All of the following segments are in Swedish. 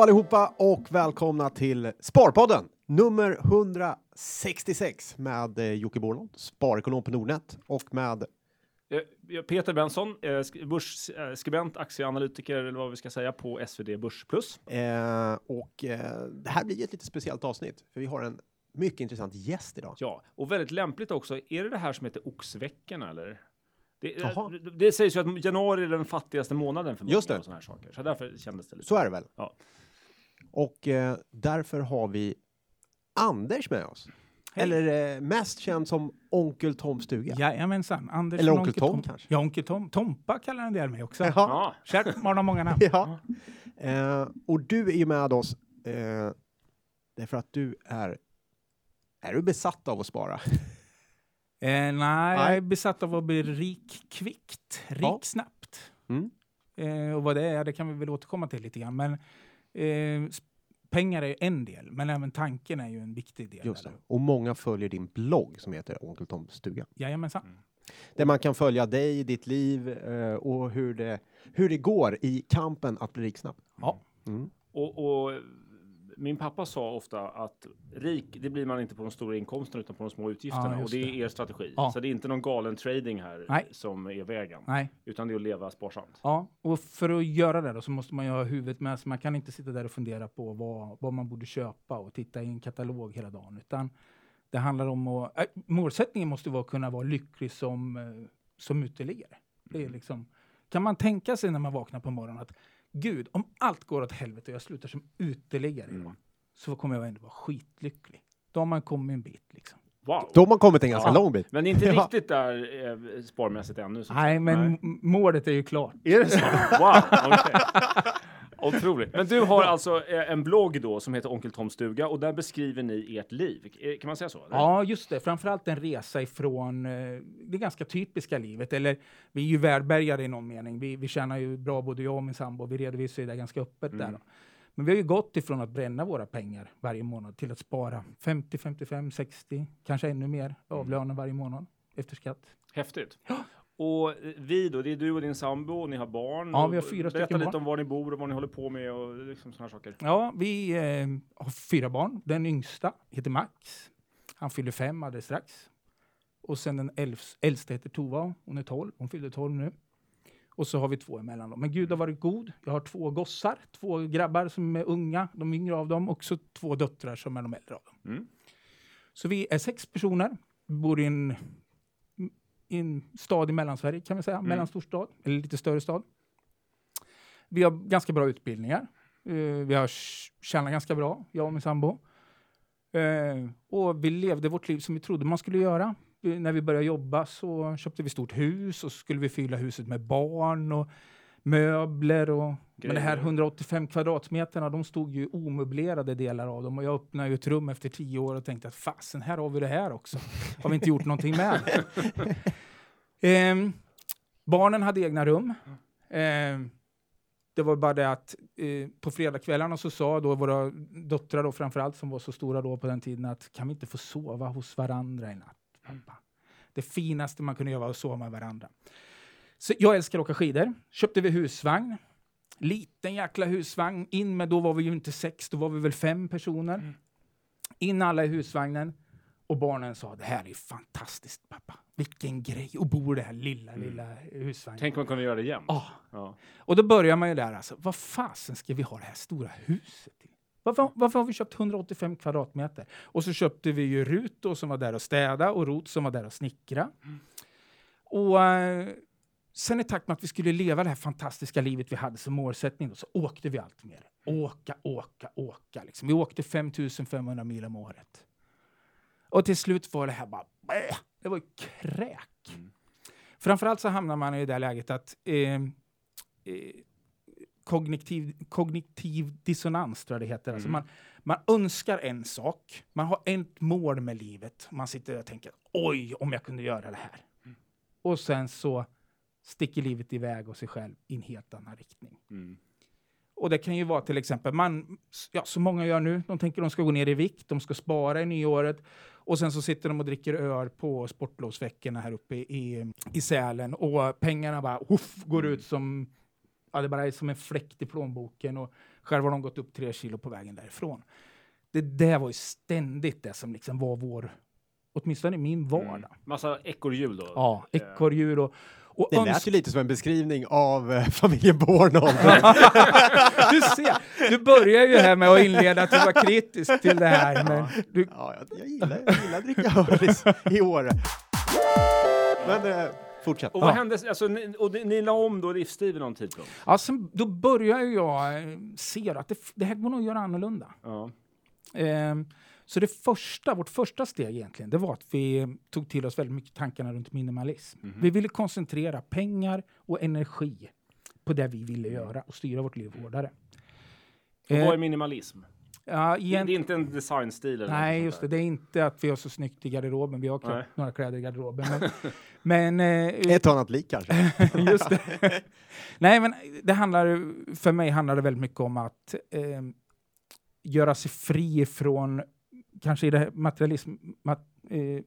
hallå allihopa och välkomna till Sparpodden nummer 166 med eh, Jocke Borlund, sparekonom på Nordnet och med Eh, Peter Benson, eh, sk- börsskribent, aktieanalytiker eller vad vi ska säga på SvD Börs Plus. eh, och eh, det här blir ett lite speciellt avsnitt för vi har en mycket intressant gäst idag. Ja, och väldigt lämpligt också. Är det det här som heter oxveckan eller? Det, det, det sägs ju att januari är den fattigaste månaden för många Just det. och såna här saker. Så därför kändes det lite. Så är det väl? Ja. Och eh, därför har vi Anders med oss. Hej. Eller eh, mest känd som Onkel Tom Stuga. Jajamensan. Anders Eller från Onkel Tom, kanske? Ja, Onkel Tom. Tompa kallar en del mig också. Jaha. Ja, Kärt barn har många namn. Ja. Eh, och du är ju med oss eh, därför att du är är du besatt av att spara? Eh, nej, Nej. jag är besatt av att bli rik kvickt. Rik Ja. snabbt. Mm. Eh, och vad det är, det kan vi väl återkomma till lite grann. Men eh, pengar är en del, men även tanken är ju en viktig del. Just det. Och många följer din blogg som heter Onkel Toms stuga. Jajamensan. Där man kan följa dig, ditt liv eh, och hur det, hur det går i kampen att bli rik snabbt. Ja. Mm. och, och min pappa sa ofta att rik, det blir man inte på de stora inkomsterna utan på de små utgifterna. Ja, och det är er strategi. Ja. Så det är inte någon galen trading här Nej. som är vägen. Nej. Utan det är att leva sparsamt. Ja, och för att göra det då så måste man ju ha huvudet med sig. Man kan inte sitta där och fundera på vad, vad man borde köpa och titta i en katalog hela dagen. Utan det handlar om att... Äh, målsättningen måste vara att kunna vara lycklig som, eh, som uteliggare. Det är liksom, kan man tänka sig när man vaknar på morgonen att Gud, om allt går åt helvete och jag slutar som uteliggare Mm. så kommer jag ändå vara skitlycklig. Då har man kommit en bit liksom. Wow! Då har man kommit en ganska Ja. lång bit. Men det är inte Ja. riktigt där eh, sparmässigt ännu. Nej, men m- målet är ju klart. Är det så? Wow, okej. Otroligt. Men du har alltså eh, en blogg då som heter Onkel Toms stuga och där beskriver ni ert liv. Eh, Kan man säga så? eller? Ja, just det. Framförallt en resa ifrån eh, det ganska typiska livet. Eller vi är ju välbärgade i någon mening. Vi, vi tjänar ju bra, både jag och min sambo. Vi redovisar ju det ganska öppet där. Mm. Då. Men vi har ju gått ifrån att bränna våra pengar varje månad till att spara 50, 55, 60, kanske ännu mer av Mm. lönen varje månad efter skatt. Häftigt. Och eh, vi då, det är du och din sambo och ni har barn. Ja, vi har fyra Berätta stycken lite barn. om var ni bor och vad ni håller på med och liksom sådana saker. Ja, vi eh, har fyra barn. Den yngsta heter Max. Han fyller fem alldeles strax. Och sen den äldsta heter Tova. Hon är 12. Hon fyller 12 nu. Och så har vi två emellan dem. Men Gud har varit god. Jag har två gossar, två grabbar som är unga, de yngre av dem. Och så två döttrar som är de äldre av dem. Mm. Så vi är sex personer. Vi bor i en, en stad i Mellansverige kan vi säga. Mm. Mellanstor stad, eller lite större stad. Vi har ganska bra utbildningar. Eh, vi har tj- tjänat ganska bra, jag och min sambo. Eh, och vi levde vårt liv som vi trodde man skulle göra. Vi, när vi började jobba så köpte vi stort hus och så skulle vi fylla huset med barn och möbler och men det här Grejer. 185 kvadratmeterna, de stod ju omöblerade delar av dem och jag öppnade ju ett rum efter tio år och tänkte att fasen, här har vi det här också. Har vi inte gjort någonting med det? Ehm, barnen hade egna rum. Ehm, det var bara det att eh, på fredagskvällarna så sa då våra döttrar då framförallt som var så stora då på den tiden att kan vi inte få sova hos varandra i natt? Pappa? Det finaste man kunde göra var att sova med varandra. Så jag älskar att åka skidor. Köpte vi husvagn. Liten jäkla husvagn. In med, då var vi ju inte sex, då var vi väl fem personer. In alla i husvagnen. Och barnen sa, det här är fantastiskt pappa. Vilken grej att bo i det här lilla, lilla husvagnen. Tänk om man kunde göra det jämt. Ah. Ja. Och då börjar man ju där alltså, vad fasen ska vi ha det här stora huset till? Varför, varför har vi köpt 185 kvadratmeter? Och så köpte vi ju Rut då, som var där och städa och Rot som var där och snickra. Och eh, sen i takt med att vi skulle leva det här fantastiska livet vi hade som målsättning då, så åkte vi allt mer. Åka, åka, åka. Liksom. Vi åkte 5500 mil om året. Och till slut var det här bara, bäh, det var ju kräk. Framförallt så hamnar man i det läget att eh, eh, kognitiv, kognitiv dissonans, tror jag det heter. Alltså Mm. man, man önskar en sak, man har ett mål med livet. Man sitter och tänker, oj, om jag kunde göra det här. Och sen så sticker livet iväg och sig själv i en helt annan riktning. Mm. Och det kan ju vara till exempel, man, ja, som många gör nu, de tänker de ska gå ner i vikt, de ska spara i nyåret och sen så sitter de och dricker öl på sportlovsveckorna här uppe i, i Sälen och pengarna bara uff, går ut som, ja, det bara är som en fläkt i plånboken och Själv har de gått upp tre kilo på vägen därifrån. Det där var ju ständigt det som liksom var vår, åtminstone min vardag. Mm. Massa ekorrhjul då? Ja, ekorrdjur och, och Det lät ju lite som en beskrivning av eh, familjen Bornold. Du ser, du börjar ju här med att inleda att du var kritisk till det här. Men du, ja, jag, jag, gillar, jag gillar att dricka Hörlis i Åre. Men eh, fortsätt. Och vad Ja. hände? Alltså, ni, och ni, ni la om då livsstil vid någon tidpunkt? ja, sen, då börjar ju jag eh, se att det, det här går nog att göra annorlunda. Ja. Ehm, så det första, vårt första steg egentligen, det var att vi tog till oss väldigt mycket tankarna runt minimalism. Mhm. Vi ville koncentrera pengar och energi på det vi ville göra och styra vårt liv hårdare. Och Eh, vad är minimalism? ja, Det, igen, det är inte en designstil? Eller nej, något just det. Det är inte att vi har så snyggt i garderoben. Vi har Nej. några kläder i garderoben. Men, men eh, Ett och annat lik kanske. Just det. Nej, men det handlar, för mig handlar det väldigt mycket om att eh, göra sig fri från, kanske i det här materialism, mat, eh,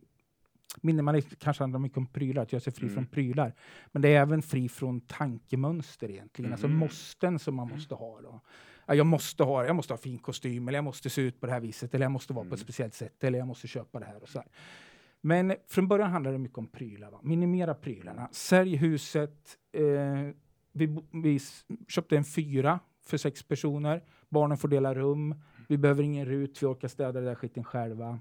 minimalism kanske handlar mycket om prylar, att göra sig fri Mm. från prylar. Men det är även fri från tankemönster egentligen, alltså Mhm. måsten som man måste ha. Då. Ja, jag, måste ha, jag måste ha fin kostym, eller jag måste se ut på det här viset, eller jag måste vara på ett Mm. speciellt sätt, eller jag måste köpa det här och så här. Men från början handlar det mycket om prylar. Va? Minimera prylarna. Sälj huset. Eh, vi, vi köpte en fyra för sex personer. Barnen får dela rum. Vi behöver ingen rut. Vi orkar städa det där skiten själva.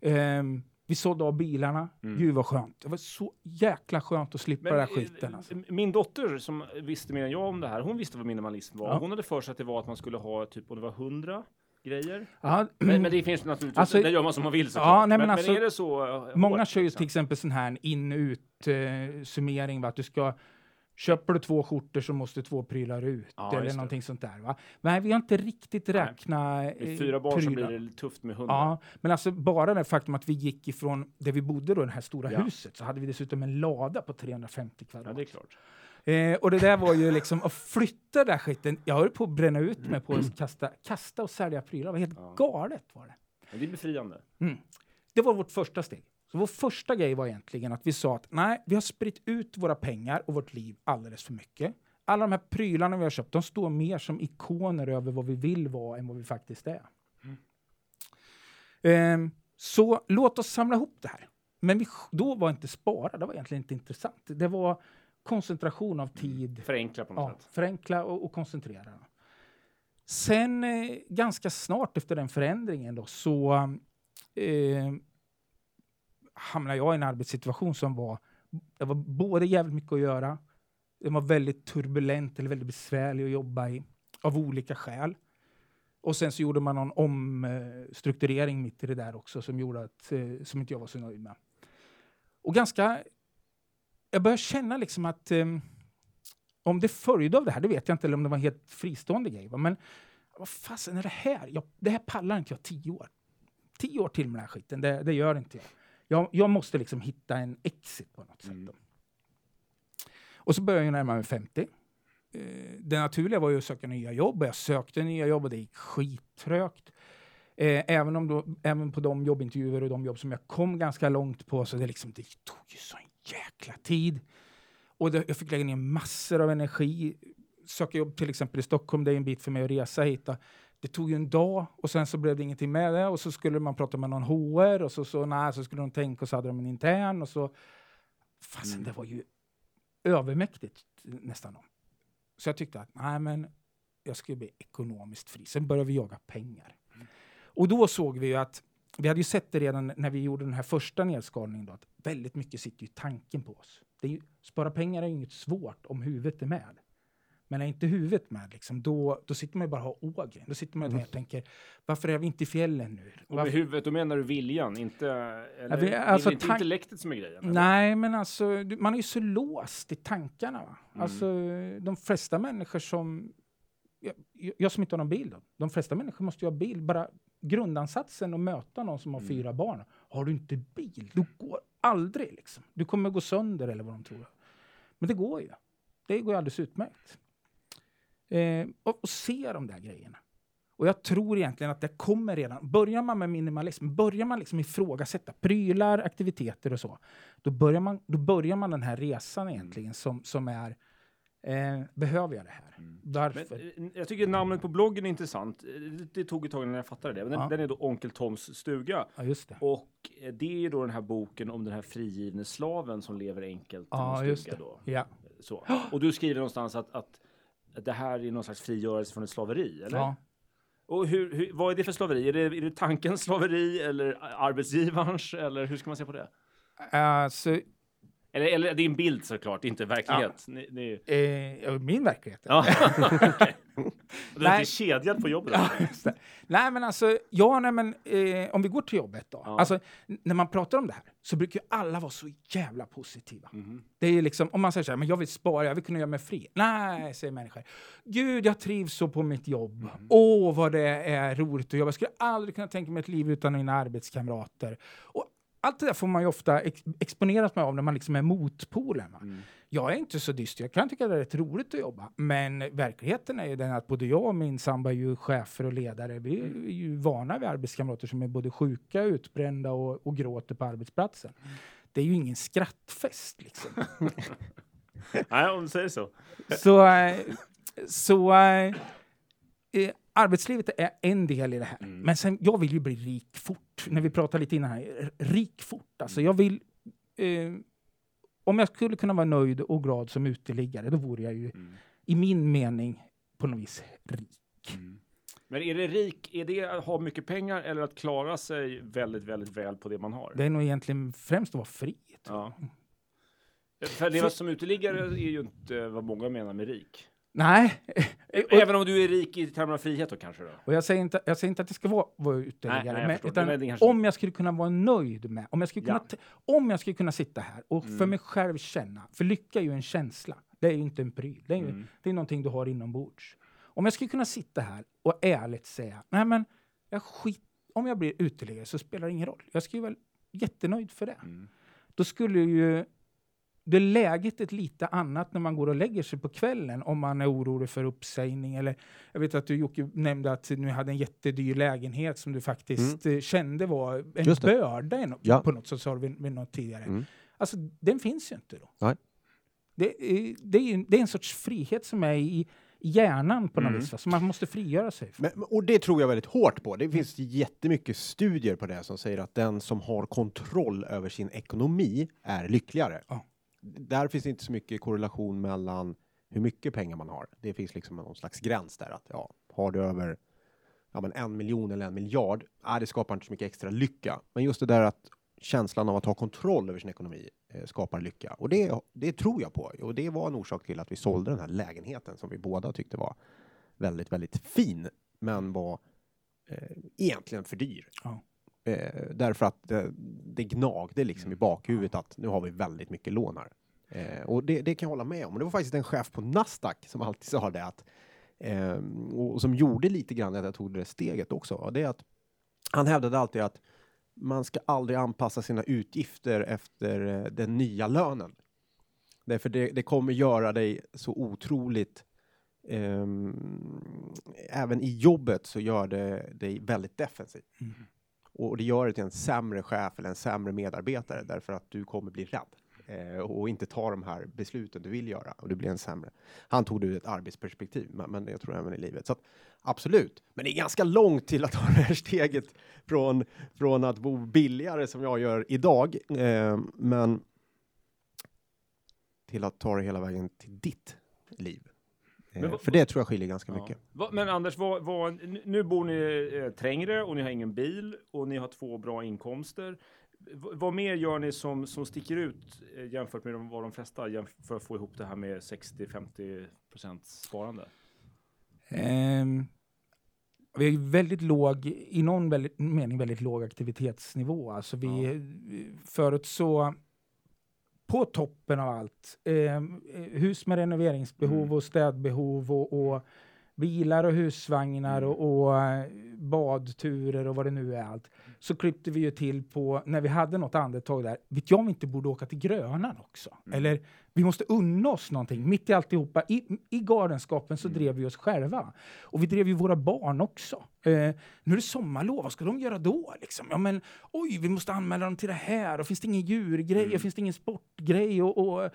Ehm, vi sålde av bilarna. Mm. Gud vad skönt. Det var så jäkla skönt att slippa den där skiten. eh, Alltså. Min dotter som visste mer än jag om det här, hon visste vad minimalism var. Ja. Hon hade för sig att det var att man skulle ha typ, om det var 100 grejer. Ja, Men, men det finns naturligtvis, Alltså- det gör man som man vill såklart. Ja, nej, men men, alltså, är det så eh, Många hårt, kör ju liksom? till exempel sån här in-ut eh, summering. Va? Att du ska, köper du två skjortor så måste två prylar ut. Ja, eller just det. någonting sånt där. Va? Men vi har inte riktigt räknat Med eh, fyra barn så prylar. blir det tufft med 100. Ja, men alltså bara det faktum att vi gick ifrån där vi bodde då, det här stora Ja. huset, så hade vi dessutom en lada på 350 kvadrat. Ja, det är klart. eh, och det där var ju liksom att flytta den där skiten. Jag höll på att bränna ut mig på att kasta, kasta och sälja prylar. Det var helt Ja. galet var det. Men det är befriande. Mm. Det var vårt första steg. Så vår första grej var egentligen att vi sa att nej, vi har spritt ut våra pengar och vårt liv alldeles för mycket. Alla de här prylarna vi har köpt, de står mer som ikoner över vad vi vill vara än vad vi faktiskt är. Ehm, så låt oss samla ihop det här. Men vi, då var inte spara, det var egentligen inte intressant. Det var koncentration av tid. Förenkla på något Ja, sätt. förenkla och, och koncentrera. Sen eh, ganska snart efter den förändringen då, så eh, hamnade jag i en arbetssituation som var, det var både jävligt mycket att göra, den var väldigt turbulent eller väldigt besvärlig att jobba i av olika skäl. Och sen så gjorde man någon omstrukturering mitt i det där också som gjorde att, eh, som inte jag var så nöjd med. Och ganska, jag började känna liksom att eh, om det följde av det här, det vet jag inte, eller om det var en helt fristående grej. Va? Men vad fasen är det här? Jag, det här pallar inte jag tio år. Tio år till med den här skiten, det, det gör inte jag jag. Jag måste liksom hitta en exit på något sätt. Mm. Då. Och så började jag närma mig 50. Eh, det naturliga var ju att söka nya jobb och jag sökte nya jobb och det gick skittrögt. Eh, även, om då, även på de jobbintervjuer och de jobb som jag kom ganska långt på så det, liksom, det tog ju sån jäkla tid. Och det, jag fick lägga ner massor av energi. Söka jobb till exempel i Stockholm, det är en bit för mig att resa hit. då. Det tog ju en dag och sen så blev det ingenting med det och så skulle man prata med någon HR och så, så, nej, så skulle de tänka och så hade de en intern och så. Fasen, Mm. det var ju övermäktigt nästan. Så jag tyckte att nej, men jag skulle bli ekonomiskt fri. Sen började vi jaga pengar. Och då såg vi ju att vi hade ju sett det redan när vi gjorde den här första nedskalningen då, att väldigt mycket sitter ju tanken på oss. Det är ju, spara pengar är ju inget svårt om huvudet är med. Men är inte huvudet med, liksom, då, då sitter man ju bara och har ågren. Då sitter man Mm. och tänker, varför är vi inte i fjällen nu? Och med Varför- huvudet, då menar du viljan, inte, eller, vi- alltså det är inte intellektet som är grejen? eller? Nej, men alltså, man är ju så låst i tankarna. Mm. Alltså, de flesta människor som... Jag, jag som inte har någon bil, då. de flesta människor måste ju ha bil. Bara grundansatsen att möta någon som har Mm. fyra barn. Har du inte bil, du går aldrig. Liksom. Du kommer gå sönder eller vad de tror. Men det går ju. Det går ju alldeles utmärkt. Eh, och, och se de där grejerna. Och jag tror egentligen att det kommer redan. Börjar man med minimalism, börjar man liksom ifrågasätta prylar, aktiviteter och så, då börjar man, då börjar man den här resan egentligen som, som är Eh, behöver jag det här? Varför? Men, eh, jag tycker namnet på bloggen är intressant. Eh, Det, det tog ett tag innan jag fattade det. Men den, Ja. den är då Onkel Toms stuga. ja, just det. Och eh, det är ju då den här boken om den här frigivne slaven som lever enkelt i Ja, just det. då. Ja. Så. Och du skriver någonstans att, att det här är någon slags frigörelse från ett slaveri, eller? Ja. Och hur, hur, vad är det för slaveri? Är det, är det tankens slaveri eller arbetsgivarens? Eller hur ska man se på det? Alltså, Eller, eller en bild såklart, inte verklighet. Ni, ni... eh, min verklighet. Ja. Och Du är inte kedjad på jobbet? Ja. Nej, men alltså, ja, nej, men eh, om vi går till jobbet då. Ja. Alltså, när man pratar om det här så brukar ju alla vara så jävla positiva. Mhm. Det är liksom, om man säger så här, men jag vill spara, jag vill kunna göra mig fri. Nej, säger människor. Gud, jag trivs så på mitt jobb. Mm. Åh, vad det är roligt att jobba. Jag skulle aldrig kunna tänka mig ett liv utan mina arbetskamrater. Och allt det där får man ju ofta ex exponeras med av när man liksom är motpolen. Mm. Jag är inte så dyster. Jag kan tycka det är rätt roligt att jobba. Men verkligheten är ju den att både jag och min sambo är ju chefer och ledare. Vi är ju vana vid arbetskamrater som är både sjuka, utbrända och, och gråter på arbetsplatsen. Det är ju ingen skrattfest liksom. Nej, om du säger så. så eh, så eh, arbetslivet är en del i det här. Mm. Men sen, jag vill ju bli rik fort. När vi pratade lite innan här. Rik fort. Alltså jag vill... Eh, om jag skulle kunna vara nöjd och glad som uteliggare, då vore jag ju Mm. i min mening på något vis rik. Men är det rik, är det att ha mycket pengar eller att klara sig väldigt, väldigt väl på det man har? Det är nog egentligen främst att vara fri. Ja. För att leva som uteliggare är ju inte vad många menar med rik. Nej, Även om du är rik i termer av frihet då kanske då? och jag säger inte, jag säger inte att det ska vara, vara uteliggare, Nej, nej, men, utan kanske- om jag skulle kunna vara nöjd med, om jag skulle kunna, Ja. om jag skulle kunna sitta här och för Mm. mig själv känna, för lycka är ju en känsla, det är ju inte en pryl, det är ju Mm. det är någonting du har inombords. Om jag skulle kunna sitta här och ärligt säga, nej men, jag skit, om jag blir uteliggare så spelar det ingen roll. Jag skulle vara jättenöjd för det. Mm. Då skulle ju det läget ett lite annat när man går och lägger sig på kvällen om man är orolig för uppsägning eller jag vet att du Jocke nämnde att ni hade en jättedyr lägenhet som du faktiskt eh, kände var en Mm. Börda no- Ja. på något sätt sa du vid, något tidigare. Mm. Alltså den finns ju inte då. Nej. Det är, det, är, det är en sorts frihet som är i, hjärnan på något Mm. vis, va? som man måste frigöra sig från. Men, och det tror jag väldigt hårt på. Det finns jättemycket studier på det som säger att den som har kontroll över sin ekonomi är lyckligare. Ja. Där finns det inte så mycket korrelation mellan hur mycket pengar man har. Det finns liksom någon slags gräns där att ja, har du över ja, men en miljon eller en miljard, nej, det skapar inte så mycket extra lycka. Men just det där att känslan av att ha kontroll över sin ekonomi eh, skapar lycka. Och det, det tror jag på. Och det var en orsak till att vi sålde den här lägenheten som vi båda tyckte var väldigt, väldigt fin, men var eh, egentligen för dyr. Ja. Eh, därför att eh, det gnagde liksom i bakhuvudet att nu har vi väldigt mycket lån här. Eh, och det, det kan jag hålla med om. Och det var faktiskt en chef på Nasdaq som alltid sa det att eh, och som gjorde lite grann att jag tog det steget också. Det är att han hävdade alltid att man ska aldrig anpassa sina utgifter efter eh, den nya lönen. Därför det, det kommer göra dig så otroligt ehm, även i jobbet så gör det dig väldigt defensiv. Mm. Och det gör dig till en sämre chef eller en sämre medarbetare därför att du kommer bli rädd eh, och inte ta de här besluten du vill göra och du blir en sämre. Han tog det ur ett arbetsperspektiv, men, men jag tror även i livet. Så att, absolut, men det är ganska långt till att ta det här steget från, från att bo billigare som jag gör idag, eh, men till att ta det hela vägen till ditt liv. Men Eh, vad- för det tror jag skiljer ganska Ja. mycket. Va, men Anders, vad, vad, nu- bor ni eh, trängre och ni har ingen bil och ni har två bra inkomster. V, vad mer gör ni som, som sticker ut eh, jämfört med de, vad de flesta för att få ihop det här med 60-50 sparande? Ehm, vi har ju väldigt låg, i någon väldigt, mening väldigt låg aktivitetsnivå. Alltså vi, Ja. Förut så, på toppen av allt, eh, hus med renoveringsbehov Mm. och städbehov och, och bilar och husvagnar Mm. och, och eh, badturer och vad det nu är allt. Så klippte vi ju till på, när vi hade något andetag där, vet jag om vi inte borde åka till Grönan också? Mm. Eller vi måste unna oss någonting mitt i alltihopa. I, i galenskapen så Mm. drev vi oss själva. Och vi drev ju våra barn också. Eh, nu är det sommarlov, vad ska de göra då? Liksom? Ja, men, oj, vi måste anmäla dem till det här. Och finns det ingen djurgrej? Mm. Och finns det ingen sportgrej? Och, och,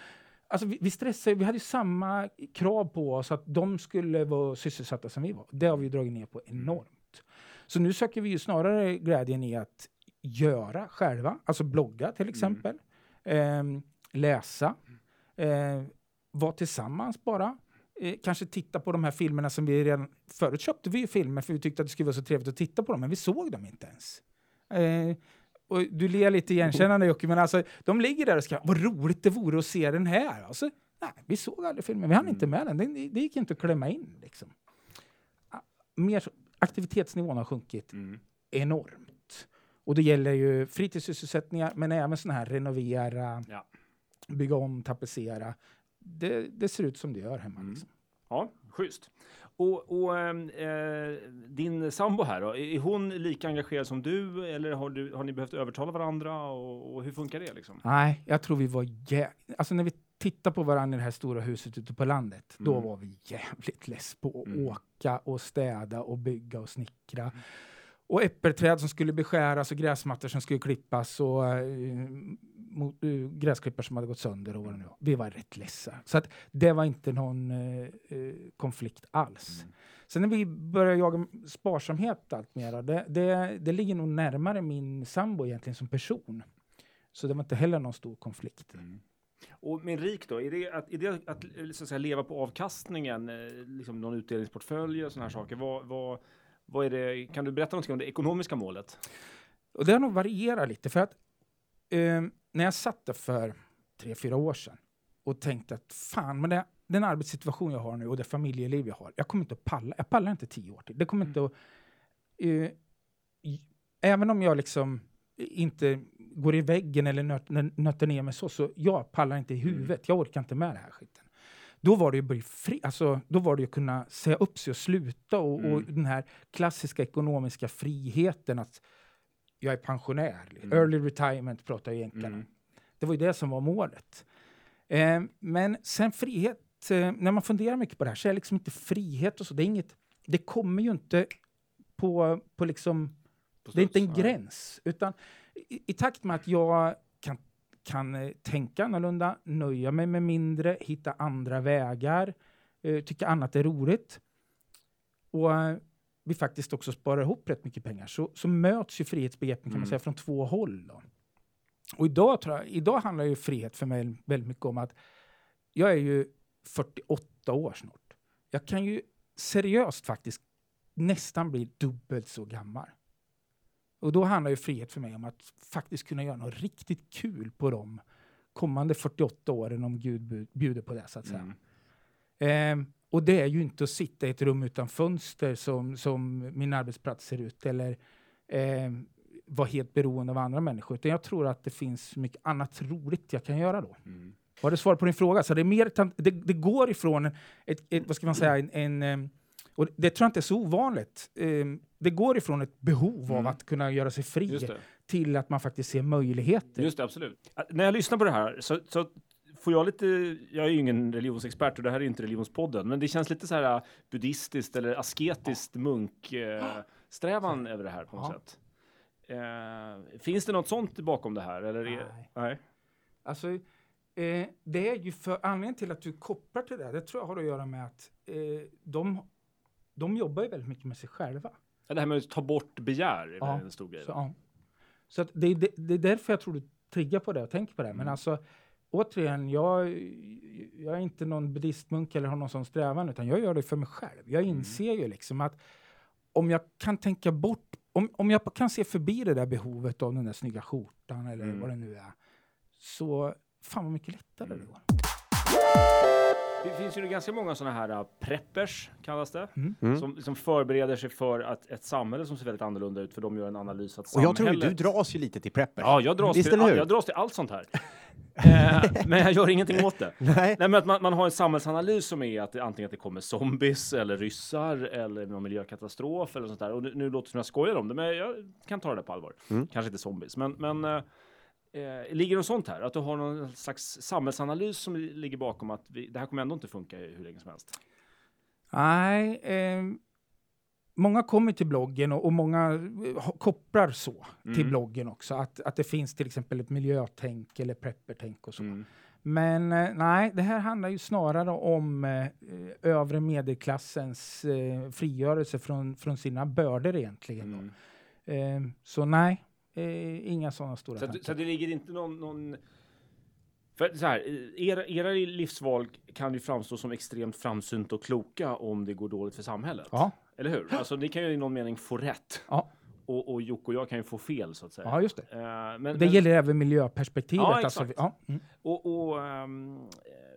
Alltså vi, vi stressade, vi hade ju samma krav på oss att de skulle vara sysselsatta som vi var. Det har vi dragit ner på enormt. Så nu söker vi ju snarare glädjen i att göra själva, alltså blogga till exempel, Ehm, läsa, eh, vara tillsammans bara. Eh, kanske titta på de här filmerna som vi redan... Förut köpte vi ju filmer för vi tyckte att det skulle vara så trevligt att titta på dem, men vi såg dem inte ens. Och du ler lite igenkännande Jocke, men alltså de ligger där och ska, vad roligt det vore att se den här. Alltså, nej, vi såg aldrig filmen, vi hann inte med den, det, det gick inte att klämma in liksom. Mer, aktivitetsnivån har sjunkit Mm. enormt. Och det gäller ju fritidssysselsättningar, men även sådana här renovera, Ja. bygga om, tapetsera. Det, det ser ut som det gör hemma. Mm. Liksom. Ja, schysst. Och, och eh, din sambo här då, är hon lika engagerad som du eller har, du, har ni behövt övertala varandra och, och hur funkar det liksom? Nej, jag tror vi var jä... Alltså när vi tittar på varandra i det här stora huset ute på landet, då Mm. var vi jävligt less på att Mm. åka och städa och bygga och snickra. Och äppelträd som skulle beskäras och gräsmattor som skulle klippas och uh, mot, uh, gräsklippare som hade gått sönder och vad det nu var. Vi var rätt ledsa. Så att det var inte någon eh, eh, konflikt alls. Mm. Sen när vi började jaga sparsamhet allt mera, det, det, det ligger nog närmare min sambo egentligen som person. Så det var inte heller någon stor konflikt. Mm. Och med rik då, är det att, är det att, eh, så att säga, leva på avkastningen, eh, liksom någon utdelningsportfölj och sådana här saker? Vad, vad, vad är det, kan du berätta någonting om det ekonomiska målet? Och det har nog varierat lite för att eh, när jag satt där för tre, fyra år sedan och tänkte att fan, men det, den arbetssituation jag har nu och det familjeliv jag har, jag kommer inte att palla. Jag pallar inte tio år till. Det kommer inte att... Eh, även om jag liksom inte går i väggen eller nöt, nö- nöter ner mig så, så jag pallar inte i huvudet. Jag orkar inte med det här skiten. Då var det ju att bli fri, alltså, då var det ju att kunna säga upp sig och sluta och, och Mm. den här klassiska ekonomiska friheten att jag är pensionär. Mm. Early retirement pratar ju jänkarna. Mm. Det var ju det som var målet. Eh, men sen frihet, eh, när man funderar mycket på det här så är det liksom inte frihet och så. Det, är inget, det kommer ju inte på, på liksom, På det är inte en gräns. Utan i, i takt med att jag kan, eh, tänka annorlunda, nöja mig med mindre, hitta andra vägar, eh, tycka annat är roligt och eh, vi faktiskt också sparar ihop rätt mycket pengar så, så möts ju frihetsbegreppen kan man Mm. säga från två håll. Då. Och idag, jag, idag handlar ju frihet för mig väldigt mycket om att jag är ju 48 år snart. Jag kan ju seriöst faktiskt nästan bli dubbelt så gammal. Och då handlar ju frihet för mig om att faktiskt kunna göra något riktigt kul på de kommande 48 åren om Gud bjuder på det så att säga. Mm. Ehm, och det är ju inte att sitta i ett rum utan fönster som, som min arbetsplats ser ut eller ehm, vara helt beroende av andra människor. Utan jag tror att det finns mycket annat roligt jag kan göra då. Mm. Var det svar på din fråga? Så det, är mer, det, det går ifrån ett, ett, vad ska man säga, en, en ehm, och det tror jag inte är så ovanligt. Ehm, det går ifrån ett behov av Mm. att kunna göra sig fri till att man faktiskt ser möjligheter. Just det, absolut. Ä- När jag lyssnar på det här så, så får jag lite, jag är ju ingen religionsexpert och det här är inte religionspodden, men det känns lite så här äh, buddhistiskt eller asketiskt munksträvan över det här på något Ja. sätt. Eh, finns det något sånt bakom det här? Eller är, Nej. nej. Alltså, eh, det är ju för anledningen till att du kopplar till det, det tror jag har att göra med att eh, de, de jobbar ju väldigt mycket med sig själva. Det här med att ta bort begär är Ja, väl en stor grej. Så, ja. så det, är det, det är därför jag tror du triggar på det och tänker på det. Men Mm. alltså, återigen, jag, jag är inte någon buddhistmunk eller har någon sån strävan, utan jag gör det för mig själv. Jag Mm. inser ju liksom att om jag kan tänka bort, om, om jag kan se förbi det där behovet av den där snygga skjortan eller Mm. vad det nu är, så fan vad mycket lättare det Mm. går. Det finns ju ganska många sådana här äh, preppers, kallas det, Mm. Mm. som, som förbereder sig för att ett samhälle som ser väldigt annorlunda ut, för de gör en analys att Och jag tror samhället... du dras ju lite till preppers. Ja, jag dras, Visst till, jag dras till allt sånt här. eh, men jag gör ingenting åt det. Nej. Nej, men att man, man har en samhällsanalys som är att det, antingen att det kommer zombies eller ryssar eller någon miljökatastrof eller sånt där. Och nu, nu låter det som jag skojar om det, men jag kan ta det på allvar. Mm. Kanske inte zombies, men, men eh, ligger något sånt här? Att du har någon slags samhällsanalys som ligger bakom att vi, det här kommer ändå inte funka hur länge som helst? Nej, eh, många kommer till bloggen och, och många eh, kopplar så till Mm. bloggen också. Att, att det finns till exempel ett miljötänk eller preppertänk och så. Mm. Men eh, nej, det här handlar ju snarare om eh, övre medelklassens eh, frigörelse från, från sina bördor egentligen. Mm. Så nej, eh, inga sådana stora Så, tankar. så det ligger inte någon... någon för så här, era, era livsval kan ju framstå som extremt framsynt och kloka om det går dåligt för samhället. Ja, Eller hur? Alltså ni kan ju i någon mening få rätt. ja, Och, och Jocke och jag kan ju få fel så att säga. ja, just det. Eh, men, Det men, gäller även miljöperspektivet. Ja, alltså, exakt. ja, mm. Och, och, eh,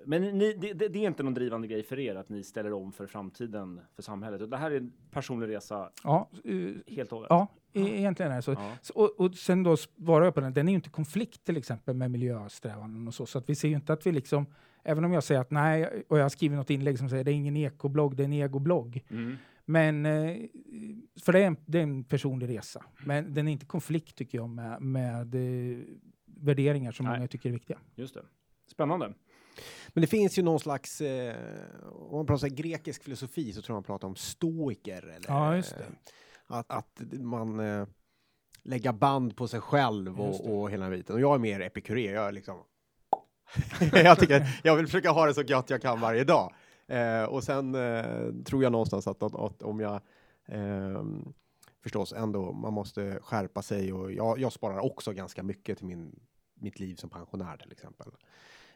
men ni, det, det det är inte någon drivande grej för er att ni ställer om för framtiden för samhället. Och det här är en personlig resa ja, eh, helt och hållet. ja, e- egentligen är det så. Ja. Så, och, och sen då svarar jag på den, den är ju inte konflikt till exempel med miljösträvanden och så, så att vi ser ju inte att vi liksom, även om jag säger att nej, och jag har skrivit något inlägg som säger det är ingen ekoblogg, det är en egoblogg. Mm. Men, eh, för det är, en, det är en personlig resa, men den är inte konflikt tycker jag med, med eh, värderingar som Nej. många tycker är viktiga. Just det. Spännande. Men det finns ju någon slags, eh, om man pratar grekisk filosofi så tror jag man pratar om stoiker. Eller, Ja, just det. Eh, Att, att man eh, lägger band på sig själv och, och hela den biten. Och jag är mer epikuré, jag är liksom... jag, tycker, jag vill försöka ha det så gött jag kan varje dag. Eh, och sen eh, tror jag någonstans att, att, att om jag ehm, förstås ändå, man måste skärpa sig och jag, jag sparar också ganska mycket till min, mitt liv som pensionär till exempel.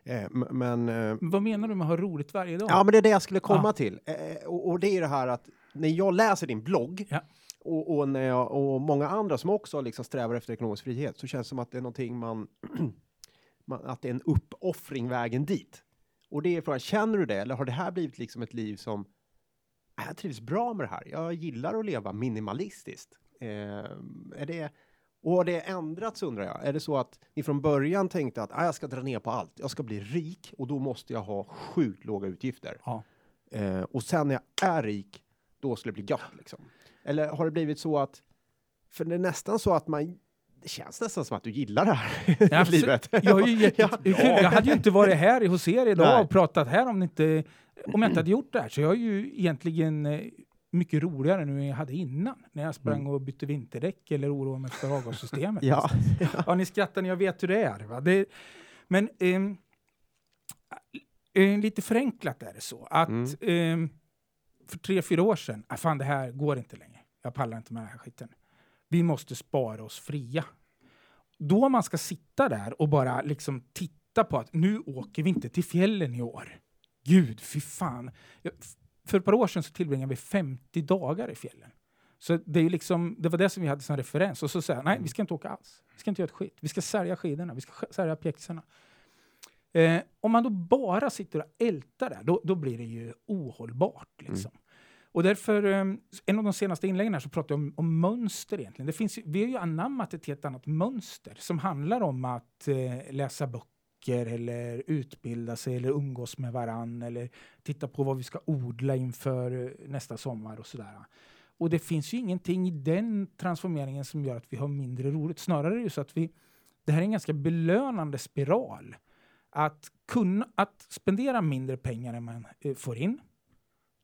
Eh, men eh, Vad menar du med att ha roligt varje dag? Ja, men det är det jag skulle komma Ja. till. Eh, och, och det är det här att när jag läser din blogg Ja. Och, och, när jag, och många andra som också liksom strävar efter ekonomisk frihet så känns det som att det är någonting man, man att det är en uppoffring vägen dit. Och det är frågan, känner du det eller har det här blivit liksom ett liv som "Ah, jag trivs bra med det här. Jag gillar att leva minimalistiskt. Eh, är det och har det ändrats undrar jag? Är det så att ni från början tänkte att ah, jag ska dra ner på allt, jag ska bli rik och då måste jag ha sjukt låga utgifter. Ja. Eh, och sen när jag är rik, då skulle det bli gött liksom. Eller har det blivit så att, för det är nästan så att man, det känns nästan som att du gillar det här Ja, livet. Jag, ju Ja. jag hade ju inte varit här hos er idag Nej. och pratat här om, inte, om jag inte hade gjort det här. Så jag är ju egentligen eh, mycket roligare nu än jag hade innan. När jag sprang och bytte vinterdäck eller oroade mig för avgassystemet. Mm. Ja. ja, ni skrattar när jag vet hur det är. Va? Det, men ehm, eh, lite förenklat är det så att Mm. ehm, för tre, fyra år sedan, ah, fan det här går inte längre. Jag pallar inte med den här skiten. Vi måste spara oss fria. Då man ska sitta där och bara liksom titta på att nu åker vi inte till fjällen i år. Gud, fy fan. För ett par år sedan så tillbringade vi 50 dagar i fjällen. Så det, är liksom, det var det som vi hade som referens. Och så säger nej, vi ska inte åka alls. Vi ska inte göra ett skit. Vi ska sälja skidorna, vi ska sälja pjäxorna. Eh, om man då bara sitter och ältar där, då, då blir det ju ohållbart. Liksom. Och därför, ehm, en av de senaste inläggen här så pratade jag om, om mönster egentligen. Det finns, vi har ju anammat ett helt annat mönster som handlar om att eh, läsa böcker eller utbilda sig eller umgås med varann eller titta på vad vi ska odla inför eh, nästa sommar och sådär. Och det finns ju ingenting i den transformeringen som gör att vi har mindre roligt. Snarare är det ju så att vi, det här är en ganska belönande spiral. Att kunna, att spendera mindre pengar än man eh, får in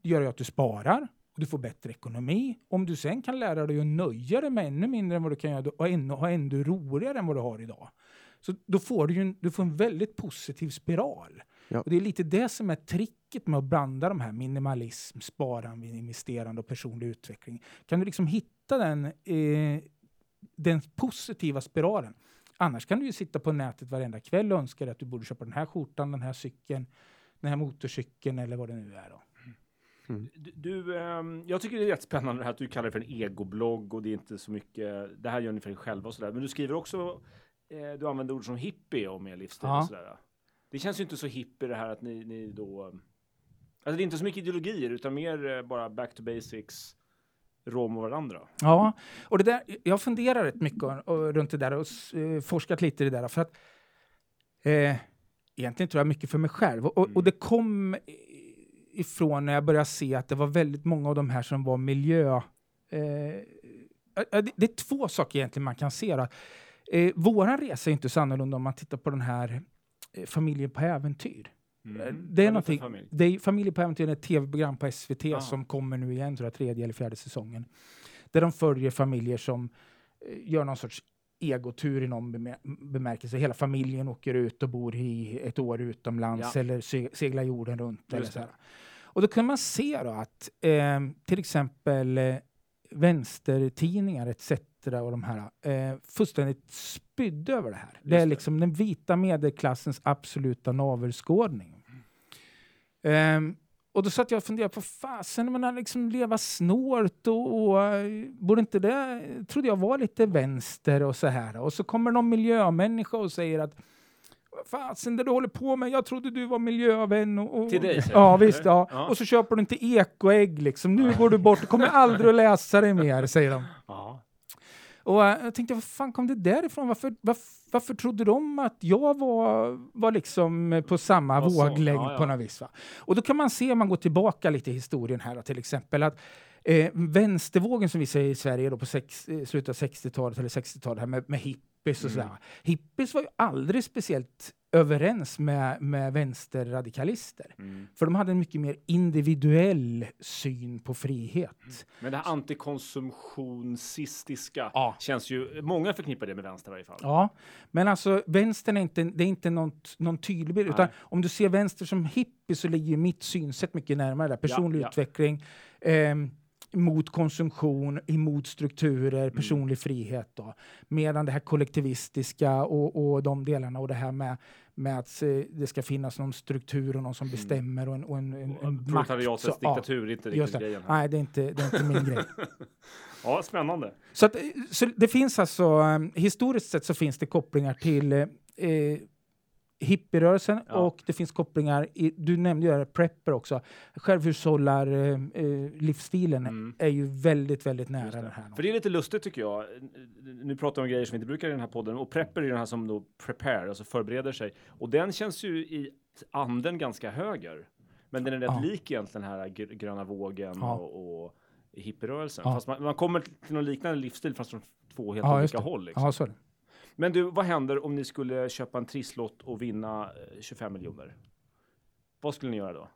gör ju att du sparar och du får bättre ekonomi. Om du sen kan lära dig att nöja dig med ännu mindre än vad du kan göra och ännu, ha ännu roligare än vad du har idag. Så då får du en, du får en väldigt positiv spiral. Ja. Och det är lite det som är tricket med att blanda de här minimalism, sparande, investerande och personlig utveckling. Kan du liksom hitta den, eh, den positiva spiralen. Annars kan du ju sitta på nätet varenda kväll och önska dig att du borde köpa den här skjortan, den här cykeln, den här motorcykeln eller vad det nu är. Då. Du, du, ehm, jag tycker det är jättespännande det här att du kallar det för en egoblogg och det är inte så mycket, det här gör ni för er själva och sådär. Men du skriver också, eh, du använder ord som hippie om er livsstil Ja. och sådär. Det känns ju inte så hippie det här att ni, ni då, alltså det är inte så mycket ideologier utan mer eh, bara back to basics, rom och varandra. Ja, och det där, jag funderar rätt mycket runt det där och eh, forskat lite i det där. För att eh, egentligen tror jag mycket för mig själv. Och, och, och det kom ifrån när jag började se att det var väldigt många av de här som var miljö... Eh, det, det är två saker egentligen man kan se. Då. Eh, våran resa är inte så annorlunda om man tittar på den här eh, Familjen på äventyr. Mm. Det är någonting- familj? Det är Familjen på äventyr är ett tv-program på SVT Ah. som kommer nu igen, tror jag, tredje eller fjärde säsongen. Där de följer familjer som eh, gör någon sorts egotur i någon bemär bemärkelse. Hela familjen åker ut och bor i ett år utomlands Ja. eller se seglar jorden runt. Eller så här. Och då kan man se då att eh, till exempel eh, vänstertidningar etc. och de här eh, fullständigt spydde över det här. det är det. liksom den vita medelklassens absoluta navelskådning. Ehm, och då satt jag och funderade på fasen, men att liksom leva snålt och, och eh, borde inte det, trodde jag var lite vänster och så här. Och så kommer någon miljömänniska och säger att "Vad fasen det du håller på med, jag trodde du var miljövän. Och, och, Till dig, Ja visst, ja. Ja. Och så köper du inte ekoägg liksom. Nu går du bort, du kommer aldrig att läsa det mer, säger de. Ja. Och eh, jag tänkte, vad fan kom det därifrån? Varför, varför, varför trodde de att jag var, var liksom på samma Var våglängd ja, ja. på något vis? Va? Och då kan man se, om man går tillbaka lite i historien här, till exempel att eh, vänstervågen som vi säger i Sverige då på sex, eh, slutet av 60-talet eller 60-talet här med, med hippies och Mm. sådär. Hippies var ju aldrig speciellt överens med, med vänsterradikalister. Mm. För de hade en mycket mer individuell syn på frihet. Men det här antikonsumtionistiska Ja. känns ju, många förknippar det med vänster i varje fall. Ja, men alltså vänstern är inte, det är inte något, någon tydlig bild. Utan Nej. om du ser vänster som hippie så ligger mitt synsätt mycket närmare där. Personlig ja. utveckling, ehm, mot konsumtion, emot strukturer, Mm. personlig frihet. Då. Medan det här kollektivistiska och, och de delarna och det här med, med att eh, det ska finnas någon struktur och någon som bestämmer och en, och en, en, en makt. Proletariatets ja, diktatur är inte riktigt grejen. Här. Nej, det är inte, det är inte min grej. Ja, spännande. Så, att, eh, så det finns alltså, um, historiskt sett så finns det kopplingar till eh, eh, hippierörelsen Ja. och det finns kopplingar, i, du nämnde ju prepper också, självhushållar eh, eh, livsstilen Mm. är ju väldigt, väldigt nära den här. För det är lite lustigt tycker jag. Nu pratar vi om grejer som vi inte brukar i den här podden och prepper är den här som då prepare, alltså förbereder sig. Och den känns ju i anden ganska höger. Men den är rätt Ja. lik egentligen den här gr- gröna vågen Ja. och, och hippierörelsen. Ja. Fast man, man kommer till någon liknande livsstil fast från två helt olika håll. Liksom. Ja, så är det. Men du, vad händer om ni skulle köpa en trisslott och vinna eh, 25 miljoner? Vad skulle ni göra då?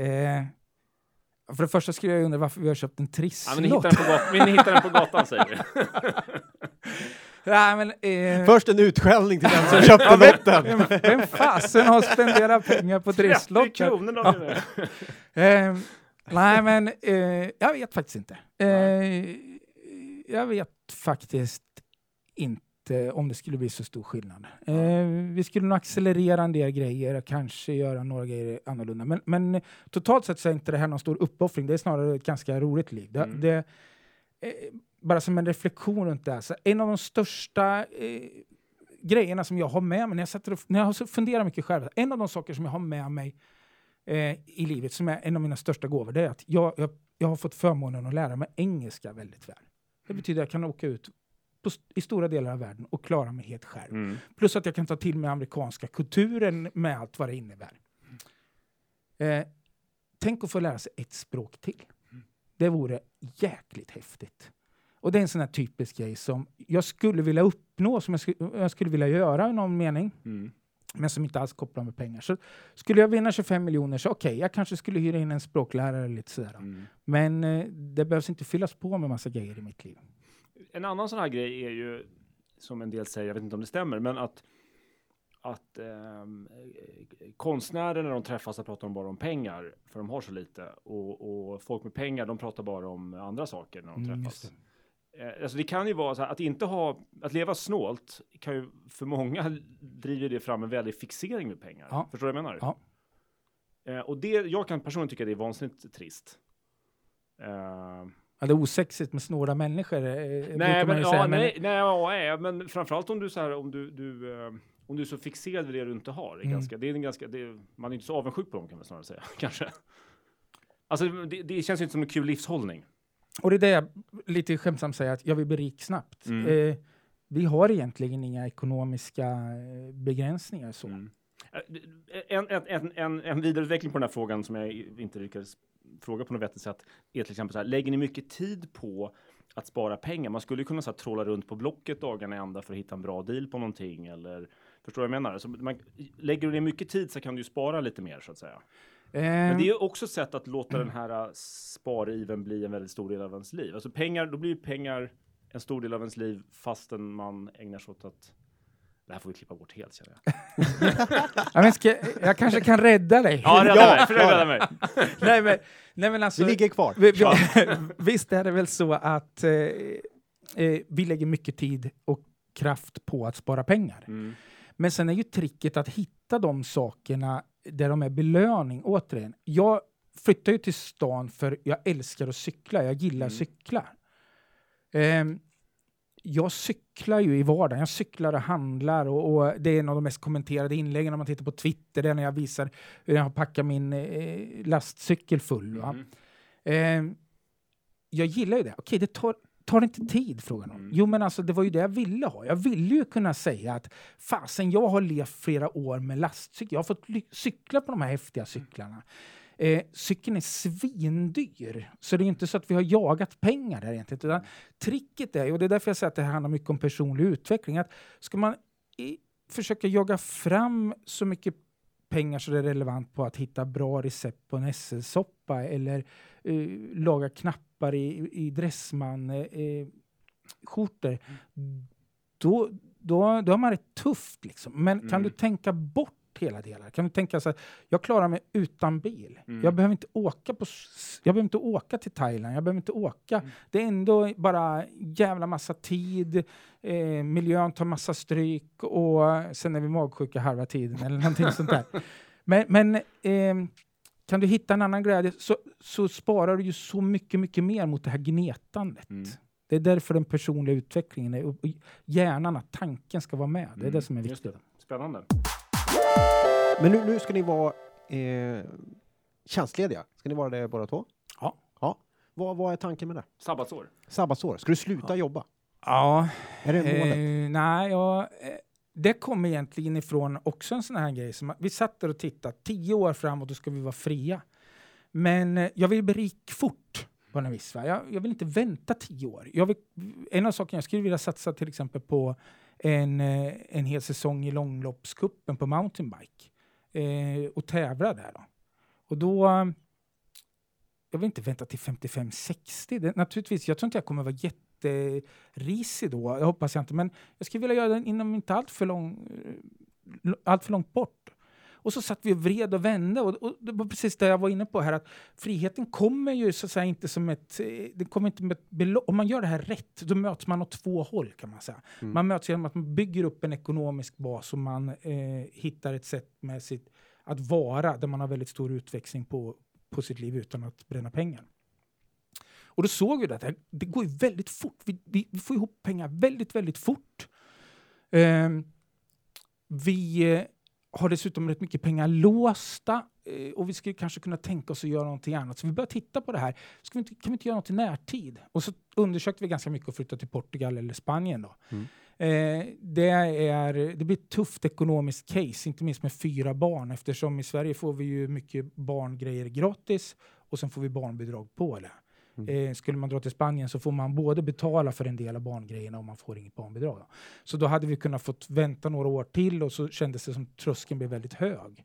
Eh, för det första skulle jag undra varför vi har köpt en Ja, men ni, trisslott. hittar den på gat- men ni hittar den på gatan säger vi. Nej, men, eh, Först en utskällning till den som köpte lotten. vem, vem fasen har spenderat pengar på 30 trisslott? kronor då menar jag. Eh, nej, men eh, jag vet faktiskt inte. Eh, jag vet faktiskt inte om det skulle bli så stor skillnad. Eh, vi skulle nog accelerera en del grejer och kanske göra några grejer annorlunda. Men, men totalt sett så är inte det här någon stor uppoffring. Det är snarare ett ganska roligt liv. Det, Mm. det, eh, bara som en reflektion runt det här. Så en av de största eh, grejerna som jag har med mig när jag, sätter och, när jag funderar mycket själv. En av de saker som jag har med mig eh, i livet som är en av mina största gåvor, det är att jag, jag, jag har fått förmånen att lära mig engelska väldigt väl. Det betyder att jag kan åka ut på, i stora delar av världen och klara mig helt själv. Mm. Plus att jag kan ta till mig amerikanska kulturen med allt vad det innebär. Eh, tänk att få lära sig ett språk till. Det vore jäkligt häftigt. Och det är en sån här typisk grej som jag skulle vilja uppnå, som jag, skulle, jag skulle vilja göra i någon mening Mm. men som inte alls kopplar med pengar. Så skulle jag vinna 25 miljoner så okej, jag kanske skulle hyra in en språklärare eller lite sådär. Mm. Men eh, det behövs inte fyllas på med massa grejer i mitt liv. En annan sån här grej är ju, som en del säger, jag vet inte om det stämmer, men att att ehm, eh, konstnärer när de träffas så pratar de bara om pengar, för de har så lite. Och, och folk med pengar, de pratar bara om andra saker när de Mm, träffas. Eh, alltså det kan ju vara så här, att inte ha, att leva snålt kan ju för många driver det fram en väldig fixering med pengar. Ja. Förstår du vad jag menar? Ja. Eh, och det, jag kan personligen tycka det är vansinnigt trist. Ja, det är osexigt med snåla människor. Eh, nej, brukar man men, ju ja, säga, nej, nej, ja, men framförallt om du så här, om du, du eh, om du är så fixerad vid det du inte har. Det är Mm. ganska, det är en ganska, är, man är inte så avundsjuk på dem kan man snarare säga, kanske. Alltså det, det känns inte som en kul livshållning. Och det är det jag lite skämtsamt säger, att jag vill bli rik snabbt. Mm. Eh, vi har egentligen inga ekonomiska eh, begränsningar. Så. Mm. Eh, En, en, en, en, en vidareutveckling på den här frågan som jag inte lyckades fråga på något vettigt sätt är till exempel så här, lägger ni mycket tid på att spara pengar? Man skulle kunna så här, trolla runt på Blocket dagarna ända för att hitta en bra deal på någonting eller förstår du vad jag menar? Så man, lägger du ner mycket tid så kan du ju spara lite mer så att säga. Men Eh, det är också ett sätt att låta den här äh, spariven bli en väldigt stor del av ens liv. Alltså pengar, då blir ju pengar en stor del av ens liv fastän man ägnar sig åt att det här får vi klippa bort helt känner jag. Ja, men ska, jag kanske kan rädda dig. Ja, rädda mig! Försök rädda mig! nej, men, nej, men alltså, Vi ligger kvar. vi, vi, visst är det väl så att eh, eh, vi lägger mycket tid och kraft på att spara pengar. Mm. Men sen är ju tricket att hitta de sakerna där de är belöning. Återigen, jag flyttar ju till stan för jag älskar att cykla. Jag gillar Mm. cyklar. Ehm, jag cyklar ju i vardagen. Jag cyklar och handlar och, och det är en av de mest kommenterade inläggen om man tittar på Twitter. Det är när jag visar hur jag har packat min eh, lastcykel full. Mm. Ehm, jag gillar ju det. Okej, det tar, tar det inte tid, frågan om. Mm. Jo, men alltså det var ju det jag ville ha. Jag ville ju kunna säga att fasen, jag har levt flera år med lastcykel. Jag har fått cykla på de här häftiga cyklarna. Eh, cykeln är svindyr, så det är inte så att vi har jagat pengar där egentligen. Utan tricket är, och det är därför jag säger att det här handlar mycket om personlig utveckling, att ska man i, försöka jaga fram så mycket pengar så det är relevant på att hitta bra recept på en SL-soppa eller eh, laga knappar i, i dressman eh, eh, skjortor, då, då, då har man det tufft. Liksom. Men kan Mm. du tänka bort hela delar? Kan du tänka så här, jag klarar mig utan bil. Mm. Jag behöver inte åka på, jag behöver inte åka till Thailand. Jag behöver inte åka. Mm. Det är ändå bara jävla massa tid. Eh, miljön tar massa stryk och sen är vi magsjuka halva tiden eller någonting sånt där. Men, men ehm, kan du hitta en annan glädje så, så sparar du ju så mycket, mycket mer mot det här gnetandet. Mm. Det är därför den personliga utvecklingen är, och hjärnan, att tanken ska vara med. Det är Mm, det som är viktigt. Spännande. Men nu, nu ska ni vara eh, tjänstlediga. Ska ni vara det båda två? Ja. ja. Vad, vad är tanken med det? Sabbatsår. Sabbatsår. Ska du sluta jobba? Ja, Är det målet? eh, nej, ja, eh, det kommer egentligen ifrån också en sån här grej. Som, vi satt där och tittade, tio år framåt då ska vi vara fria. Men eh, jag vill bli rik fort på något vis. Va? Jag, jag vill inte vänta tio år. Jag vill, en av sakerna jag skulle vilja satsa till exempel på en, eh, en hel säsong i långloppskuppen på mountainbike eh, och tävla där. Då. Och då... Eh, jag vill inte vänta till 55-60. Det- Naturligtvis, jag tror inte jag kommer vara jätterisig då. Jag hoppas jag inte. Men jag skulle vilja göra den inom inte allt för, lång, eh, allt för långt bort. Och så satt vi och vred och vände. Och, och det var precis det jag var inne på här. Att friheten kommer ju så att säga inte som ett... eh, Det kommer inte med belopp. Om man gör det här rätt, då möts man åt två håll kan man säga. Mm. Man möts genom att man bygger upp en ekonomisk bas och man eh, hittar ett sätt med sitt, att vara där man har väldigt stor utväxling på, på sitt liv utan att bränna pengar. Och då såg vi att det, det går ju väldigt fort. Vi, vi, vi får ihop pengar väldigt, väldigt fort. Ehm, vi eh, har dessutom rätt mycket pengar låsta eh, och vi skulle kanske kunna tänka oss att göra någonting annat. Så vi börjar titta på det här. Ska vi inte, kan vi inte göra något i närtid? Och så undersökte vi ganska mycket att flytta till Portugal eller Spanien. Då. Mm. Eh, det, är, det blir ett tufft ekonomiskt case, inte minst med fyra barn eftersom i Sverige får vi ju mycket barngrejer gratis och sen får vi barnbidrag på det. Mm. Eh, skulle man dra till Spanien så får man både betala för en del av barngrejerna och man får inget barnbidrag. Då. Så då hade vi kunnat fått vänta några år till och så kändes det som tröskeln blev väldigt hög.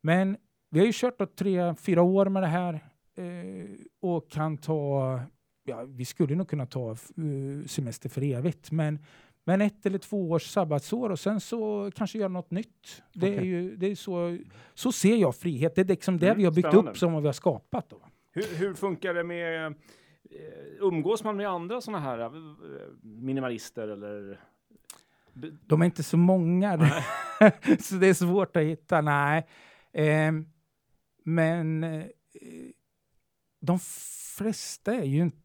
Men vi har ju kört då tre, fyra år med det här eh, och kan ta, ja, vi skulle nog kunna ta eh, semester för evigt, men men ett eller två års sabbatsår och sen så kanske göra något nytt. Det är ju, det är så, så ser jag frihet. Det är liksom det Mm, vi har byggt spännande. upp som vi har skapat. Då. Hur, hur funkar det med... eh, Umgås man med andra sådana här eh, minimalister eller... De är inte så många, så det är svårt att hitta. Nej. Ehm, men eh, de flesta är ju inte...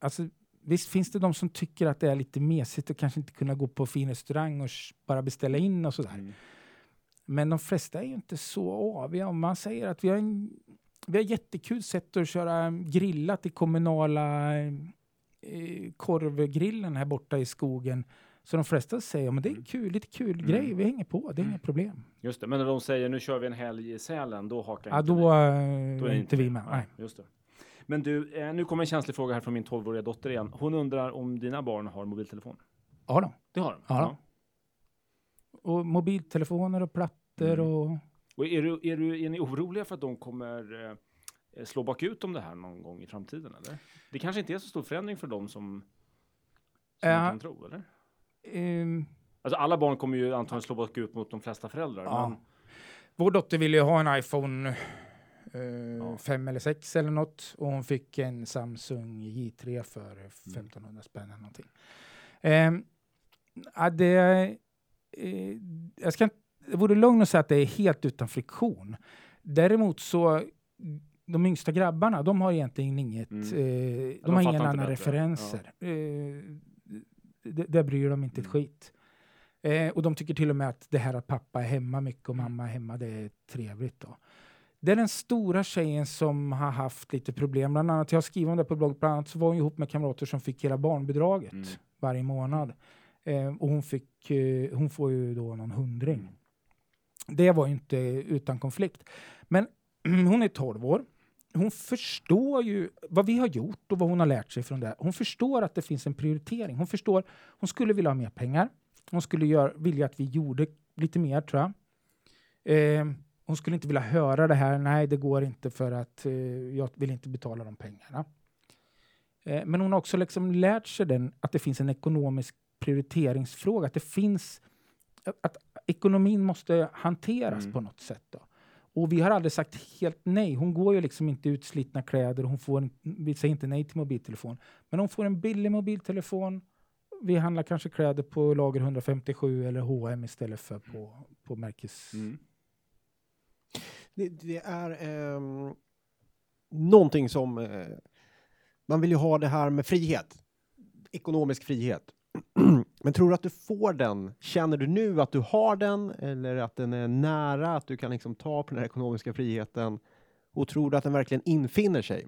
Alltså, visst finns det de som tycker att det är lite mesigt att kanske inte kunna gå på fin restaurang och bara beställa in och sådär. Mm. Men de flesta är ju inte så aviga. Om man säger att vi har, en, vi har jättekul sätt att köra grillat i kommunala eh, korvgrillen här borta i skogen. Så de flesta säger att det är en kul, lite kul Mm. grej, vi hänger på, det är Mm. inga problem. Just det, men när de säger nu kör vi en helg i Sälen, då hakar Ja, inte då, eh, Då är inte vi med. Nej. Just det. Men du, eh, nu kommer en känslig fråga här från min 12-åriga dotter igen. Hon undrar om dina barn har mobiltelefon? Ja, då. Det har de? Ja. Och mobiltelefoner och plattor Mm. och... Och är, du, är, du, är ni oroliga för att de kommer eh, slå bakut om det här någon gång i framtiden? Eller? Det kanske inte är så stor förändring för dem som Som man Ja. kan tro, eller? Ehm, Alltså alla barn kommer ju antagligen slå bakut mot de flesta föräldrar. Ja. Men, Vår dotter ville ju ha en iPhone eh, 5 eller 6 eller något och hon fick en Samsung J3 för 1500 spänn eller någonting. Ehm, ja, det, eh, jag ska, inte- det vore lugnt att säga att det är helt utan friktion. Däremot så de yngsta grabbarna, de har egentligen inget, Mm. eh, de, de har inte annan bättre. referenser. Eh, det, det bryr de inte ett Mm. skit. Eh, och de tycker till och med att det här att pappa är hemma mycket och mamma är hemma, det är trevligt. Då. Det är den stora tjejen som har haft lite problem. Bland annat, jag har skrivit om det på blogg, bland annat så var hon ihop med kamrater som fick hela barnbidraget Mm. varje månad. Eh, och hon, fick, eh, hon får ju då någon hundring. Det var ju inte utan konflikt. Men hon är 12 år. Hon förstår ju vad vi har gjort och vad hon har lärt sig från det. Hon förstår att det finns en prioritering. Hon förstår, hon skulle vilja ha mer pengar. Hon skulle gör, vilja att vi gjorde lite mer tror jag. Eh, hon skulle inte vilja höra det här, nej det går inte för att eh, jag vill inte betala de pengarna. Eh, men hon har också liksom lärt sig den, att det finns en ekonomisk prioriteringsfråga, att det finns att, ekonomin måste hanteras Mm. på något sätt. Då. Och vi har aldrig sagt helt nej. Hon går ju liksom inte utslitna kläder. Hon får en, vi säger inte nej till mobiltelefon. Men hon får en billig mobiltelefon. Vi handlar kanske kläder på lager 157 eller H&M istället för på, på märkes... Mm. Det, det är ehm, någonting som... Eh, man vill ju ha det här med frihet. Ekonomisk frihet. Men tror du att du får den? Känner du nu att du har den? Eller att den är nära? Att du kan liksom ta på den här ekonomiska friheten? Och tror du att den verkligen infinner sig?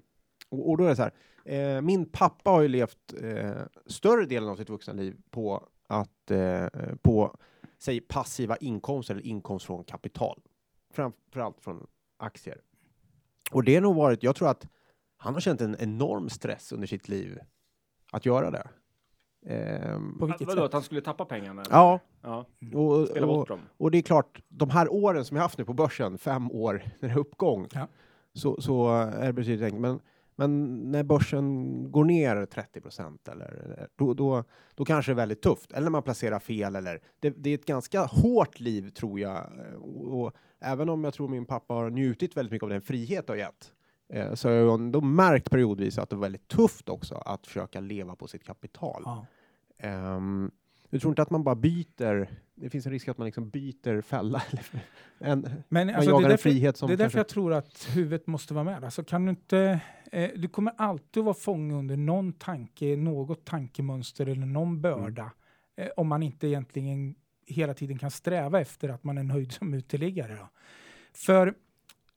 Och, och då är det så här. Eh, min pappa har ju levt eh, större delen av sitt vuxna liv på att eh, på säg passiva inkomster eller inkomst från kapital. Framförallt från aktier. Och det har nog varit, jag tror att han har känt en enorm stress under sitt liv att göra det. Ehm, På vilket Vadå, sätt? att han skulle tappa pengarna? eller? ja, ja. och, Spela och, bort dem. och det är klart, de här åren som jag haft nu på börsen, fem år när det är uppgång, Ja. så, så är det betydligt enklare. Men, men när börsen går ner 30 procent, eller, då, då, då kanske det är väldigt tufft. Eller när man placerar fel. Eller, det, det är ett ganska hårt liv, tror jag. Och, och även om jag tror min pappa har njutit väldigt mycket av den frihet det har gett, eh, så har jag ändå märkt periodvis att det var väldigt tufft också att försöka leva på sitt kapital. Ja. Um, jag tror inte att man bara byter, det finns en risk att man liksom byter fälla. En, Men man alltså, det, jagar är en frihet som det är därför kanske... jag tror att huvudet måste vara med. Alltså, kan du, inte, eh, du kommer alltid vara fånge under någon tanke, något tankemönster eller någon börda. Eh, om man inte egentligen hela tiden kan sträva efter att man är nöjd som uteliggare. Då. För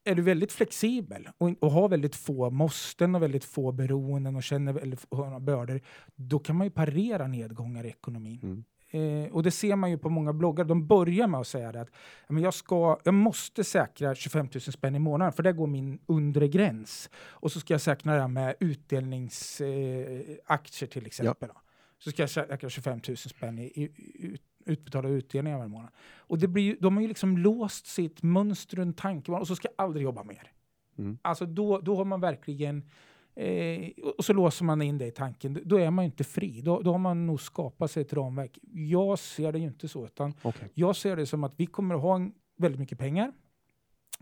är du väldigt flexibel och, och har väldigt få måsten och väldigt få beroenden och känner väldigt få bördor, då kan man ju parera nedgångar i ekonomin. Mm. Eh, och det ser man ju på många bloggar. De börjar med att säga det att ja, men jag, ska, jag måste säkra 25 000 spänn i månaden, för där går min undre gräns. Och så ska jag säkra det med utdelningsaktier eh, till exempel. Då. Så ska jag säkra 25 000 spänn i, i ut, utbetalda utdelningar varje månad. Och det blir ju, de har ju liksom låst sitt mönster och tankebana och så ska jag aldrig jobba mer. Mm. Alltså då, då har man verkligen Eh, och så låser man in det i tanken. Då är man ju inte fri. Då, då har man nog skapat sig ett ramverk. Jag ser det ju inte så, utan Okej. jag ser det som att vi kommer att ha en, väldigt mycket pengar.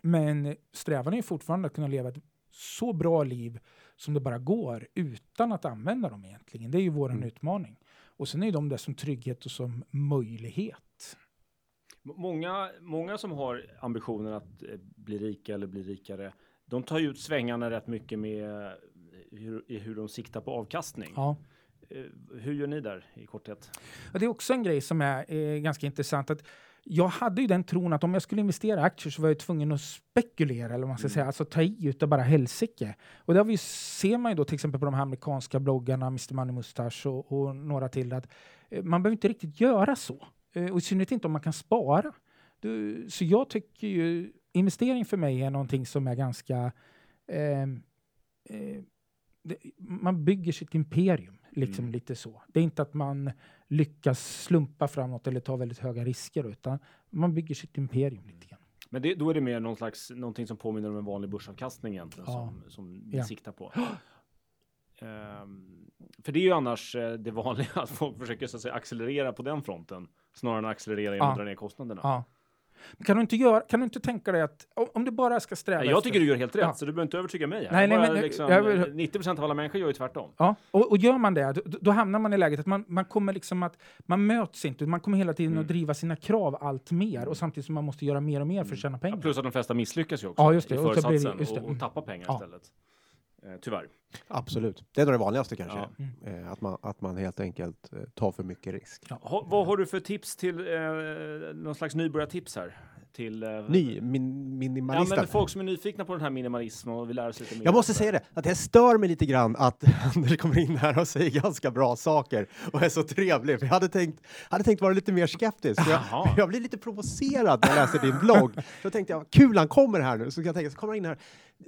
Men strävan är ju fortfarande att kunna leva ett så bra liv som det bara går utan att använda dem egentligen. Det är ju vår Mm. utmaning. Och sen är de där som trygghet och som möjlighet. Många, många som har ambitionen att eh, bli rika eller bli rikare, de tar ju ut svängarna rätt mycket med eh, hur, hur de siktar på avkastning. Ja. Eh, Hur gör ni där i korthet? Och det är också en grej som är eh, ganska intressant. Att jag hade ju den tron att om jag skulle investera i aktier så var jag tvungen att spekulera, eller man ska Mm. säga, alltså ta i utav bara helsike. Och där vi ser man ju då till exempel på de här amerikanska bloggarna, Mr Money Mustache och, och några till, att eh, man behöver inte riktigt göra så. Eh, och i synnerhet inte om man kan spara. Du, så jag tycker ju, investering för mig är någonting som är ganska ehm, eh, det, man bygger sitt imperium, liksom Mm. lite så. Det är inte att man lyckas slumpa framåt eller ta väldigt höga risker, utan man bygger sitt imperium lite grann. Men det, då är det mer någon slags, någonting som påminner om en vanlig börsavkastning egentligen Ja. som, som vi Ja. siktar på. Ehm, för det är ju annars eh, det vanliga att folk försöker så att säga accelerera på den fronten snarare än accelerera genom Ja. att dra ner kostnaderna. Ja. Men kan du inte göra, kan du inte tänka dig att om- du bara ska sträva Nej, jag efter- tycker du gör helt rätt, Ja. så du behöver inte övertyga mig. Här. Nej, nej, men- liksom, jag vill- 90% av alla människor gör ju tvärtom. Ja, och, och gör man det, då, då hamnar man i läget att man, man kommer liksom att, man möts inte, man kommer hela tiden Mm. att driva sina krav allt mer och samtidigt som man måste göra mer och mer för att tjäna pengar. Ja, plus att de flesta misslyckas ju också Ja, just det. i Och så blir det- föresatsen just det. och, och tappar pengar Ja. istället. Eh, tyvärr. Absolut. Det är nog det vanligaste kanske. Ja. Eh, att, man, att man helt enkelt eh, tar för mycket risk. Ja. Ha, vad har du för tips till, eh, någon slags nybörjartips här? Till, eh, Ny min, Ja, minimalisten. men folk som är nyfikna på den här minimalismen och vill lära sig lite mer. Jag måste säga det, att det stör mig lite grann att Anders kommer in här och säger ganska bra saker och är så trevlig. För jag hade tänkt, hade tänkt vara lite mer skeptisk. Jag, jag blir lite provocerad när jag läser din blogg. Så tänkte jag, kul han kommer här nu. Så kan jag tänka, så kommer han in här.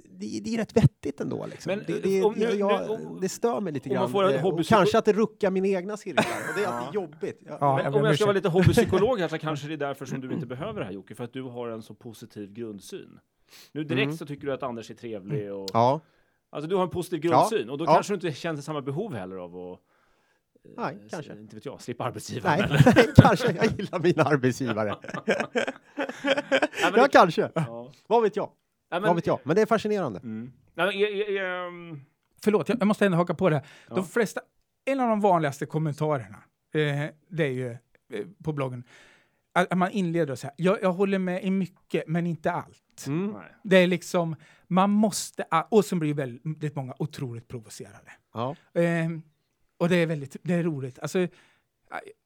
Det, det är rätt vettigt ändå. Liksom. Men, det, det, om nu- jag, nu- om- det stör mig lite grann. Eh, och hobbypsyko- kanske att det ruckar mina egna cirklar. Och det är Ja. alltid jobbigt. Ja, Men jag om jag ska vara lite hobbypsykolog här så kanske det är därför som du inte behöver det här Jocke, för att du har en så positiv grundsyn. Nu direkt Mm. så tycker du att Anders är trevlig och... ja. Alltså du har en positiv grundsyn och då Ja. kanske du inte känner samma behov heller av att... eh, Nej, s- kanske. Inte vet jag, slippa arbetsgivaren Nej, kanske. Jag gillar mina arbetsgivare. Ja, det- kanske. ja. Vad vet jag? Men- Vad vet jag? Men det är fascinerande. Mm. Nej, men, är- är- är, ehm, Förlåt, jag, jag måste ändå haka på det. här. Ja. De flesta, en av de vanligaste kommentarerna, eh, det är ju eh, på bloggen, att att man inleder och säger jag, jag håller med i mycket, men inte allt. Mm. Det är liksom, man måste, och så blir väldigt många otroligt provocerade. Ja. Ehm, och det är väldigt det är roligt. Alltså, eh,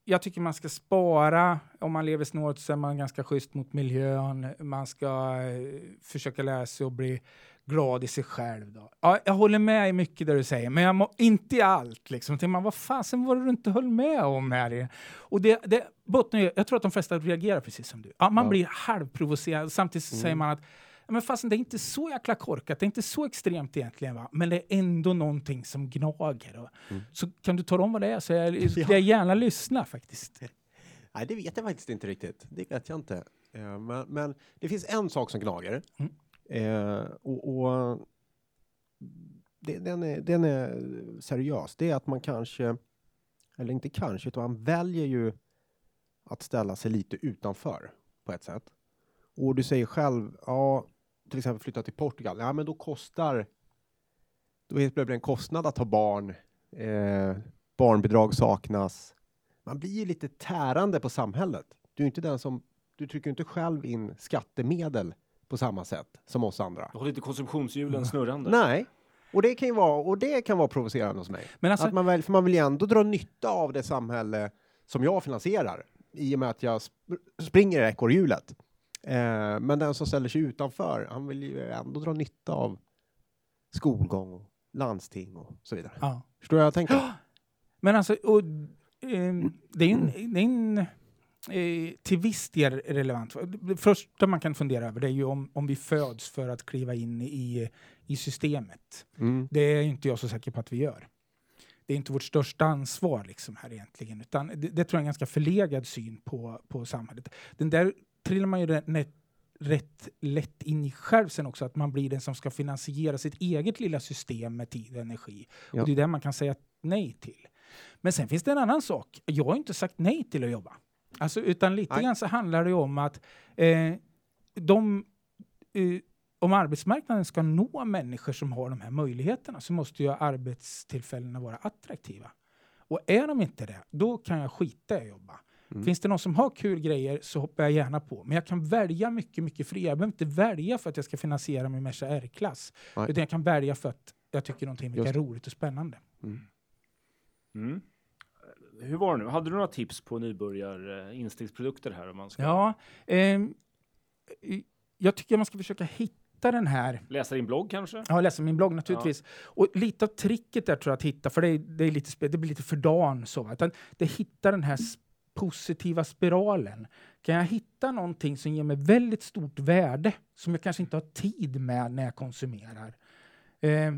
jag tycker man ska spara. Om man lever snålt så är man ganska schysst mot miljön. Man ska eh, försöka lära sig att bli glad i sig själv. Då. Ja, jag håller med i mycket det du säger, men jag må, inte i allt. Liksom. Tänker man, vad fasen var det du inte höll med om här? Och det, det bottnar jag tror att de flesta reagerar precis som du. Ja, man Ja. blir halvprovocerad. Samtidigt så Mm. säger man att Men fasen, det är inte så jäkla korkat, det är inte så extremt egentligen, va? men det är ändå någonting som gnager. Mm. Så kan du tala om vad det är så jag, Ja. jag gärna lyssna faktiskt. Nej, det vet jag faktiskt inte riktigt. Det vet jag inte. Eh, men, men det finns en sak som gnager. Mm. Eh, och, och det, den, är, den är seriös. Det är att man kanske, eller inte kanske, utan man väljer ju att ställa sig lite utanför på ett sätt. Och du säger själv, ja, till exempel flytta till Portugal. Ja, men då kostar, då blir det en kostnad att ha barn. Eh, barnbidrag saknas man blir ju lite tärande på samhället. Du är inte den som, du trycker inte själv in skattemedel på samma sätt som oss andra. Du har lite konsumtionshjulen snurrande. Nej, och det kan ju vara, och det kan vara provocerande hos mig. Men alltså, Att man väl, för man vill ju ändå dra nytta av det samhälle som jag finansierar i och med att jag sp springer i ekorrhjulet. Eh, men den som ställer sig utanför, han vill ju ändå dra nytta av skolgång och landsting och så vidare. ja. Förstår du vad jag tänker? Men alltså, och, ehm, det är en, det är en eh, till viss del relevant. Det första man kan fundera över det är ju om, om vi föds för att kliva in i, i systemet. Mm. Det är inte jag så säker på att vi gör. Det är inte vårt största ansvar liksom här egentligen, utan det, det tror jag är en ganska förlegad syn på, på samhället. Den där trillar man ju rätt, rätt lätt in i själv sen också, att man blir den som ska finansiera sitt eget lilla system med tid och energi. Ja. Och det är det man kan säga nej till. Men sen finns det en annan sak. Jag har inte sagt nej till att jobba. Alltså, utan lite Nej. grann så handlar det om att eh, de, eh, om arbetsmarknaden ska nå människor som har de här möjligheterna så måste ju arbetstillfällena vara attraktiva. Och är de inte det, då kan jag skita i att jobba. Mm. Finns det någon som har kul grejer så hoppar jag gärna på. Men jag kan välja mycket, mycket friare. Jag behöver inte välja för att jag ska finansiera min Merca R-klass. Nej. Utan jag kan välja för att jag tycker någonting Just är roligt och spännande. Mm. Hur var det nu? Hade du några tips på nybörjar eh, här? Om man ska Ja, ehm, i- jag tycker man ska försöka hitta den här läsa din blogg kanske? Ja, läsa min blogg naturligtvis. Och lite av tricket där tror jag att hitta, för det, är, det, är lite, det blir lite för dan så, utan det hittar den här positiva spiralen. Kan jag hitta någonting som ger mig väldigt stort värde, som jag kanske inte har tid med när jag konsumerar, eh,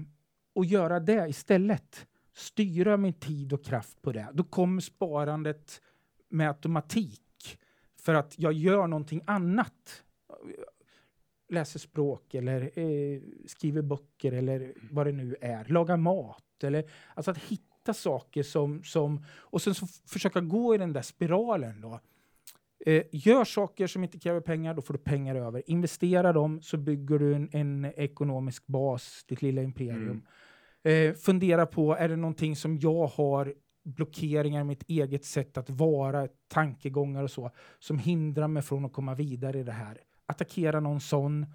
och göra det istället. Styra min tid och kraft på det. Då kommer sparandet med automatik, för att jag gör någonting annat. läser språk eller eh, skriver böcker eller vad det nu är. Lagar mat eller alltså att hitta saker som, som och sen så försöka gå i den där spiralen då. Eh, gör saker som inte kräver pengar, då får du pengar över. Investera dem så bygger du en, en ekonomisk bas, ditt lilla imperium. Eh, fundera på, är det någonting som jag har blockeringar i mitt eget sätt att vara, tankegångar och så, som hindrar mig från att komma vidare i det här. Attackera någon sån,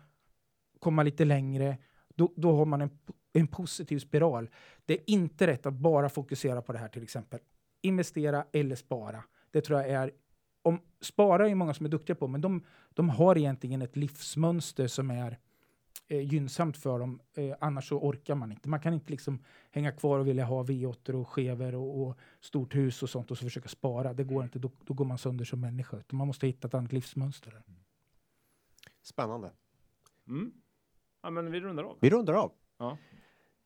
komma lite längre, då, då har man en, en positiv spiral. Det är inte rätt att bara fokusera på det här till exempel. Investera eller spara. Det tror jag är om, spara är många som är duktiga på, men de, de har egentligen ett livsmönster som är eh, gynnsamt för dem. Eh, annars så orkar man inte. Man kan inte liksom hänga kvar och vilja ha V8 och skever och, och stort hus och sånt och så försöka spara. Det går inte. Då, då går man sönder som människa. Utan man måste hitta ett annat livsmönster. Spännande. Mm. Ja, men vi rundar av. Vi rundar av. Ja.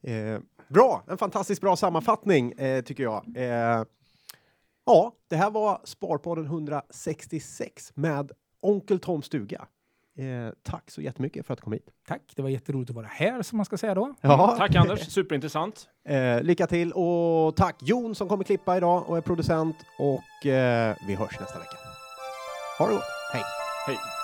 Eh, bra, en fantastiskt bra sammanfattning eh, tycker jag. Eh, ja, det här var Sparpodden 166 med Onkel Tom Stuga. Eh, tack så jättemycket för att du kom hit. Tack, det var jätteroligt att vara här som man ska säga då. Ja. Tack Anders, superintressant. Eh, lycka till och tack Jon som kommer klippa idag och är producent och eh, vi hörs nästa vecka. Ha det gott, hej! Hej.